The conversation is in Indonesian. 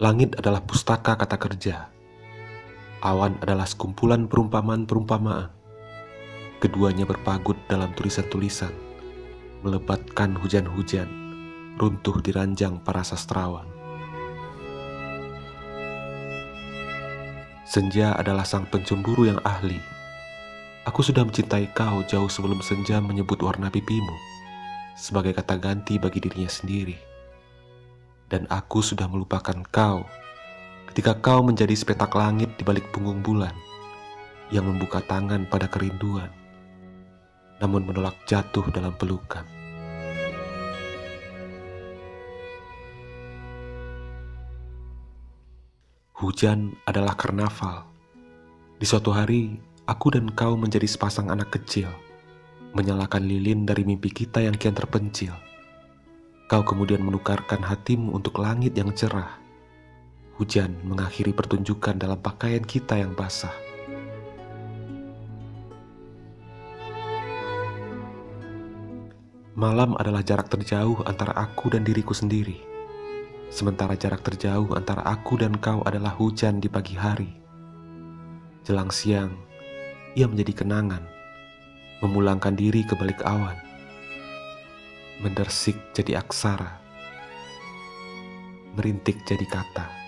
Langit adalah pustaka kata kerja. Awan adalah sekumpulan perumpamaan-perumpamaan. Keduanya berpagut dalam tulisan-tulisan, melebatkan hujan-hujan, runtuh di ranjang para sastrawan. Senja adalah sang pencemburu yang ahli. Aku sudah mencintai kau jauh sebelum senja menyebut warna pipimu sebagai kata ganti bagi dirinya sendiri. Dan aku sudah melupakan kau ketika kau menjadi sepetak langit di balik punggung bulan yang membuka tangan pada kerinduan, namun menolak jatuh dalam pelukan. Hujan adalah karnaval. Di suatu hari, aku dan kau menjadi sepasang anak kecil menyalakan lilin dari mimpi kita yang kian terpencil. Kau kemudian menukarkan hatimu untuk langit yang cerah. Hujan mengakhiri pertunjukan dalam pakaian kita yang basah. Malam adalah jarak terjauh antara aku dan diriku sendiri. Sementara jarak terjauh antara aku dan kau adalah hujan di pagi hari. Jelang siang, ia menjadi kenangan memulangkan diri ke balik awan, mendersik jadi aksara, merintik jadi kata.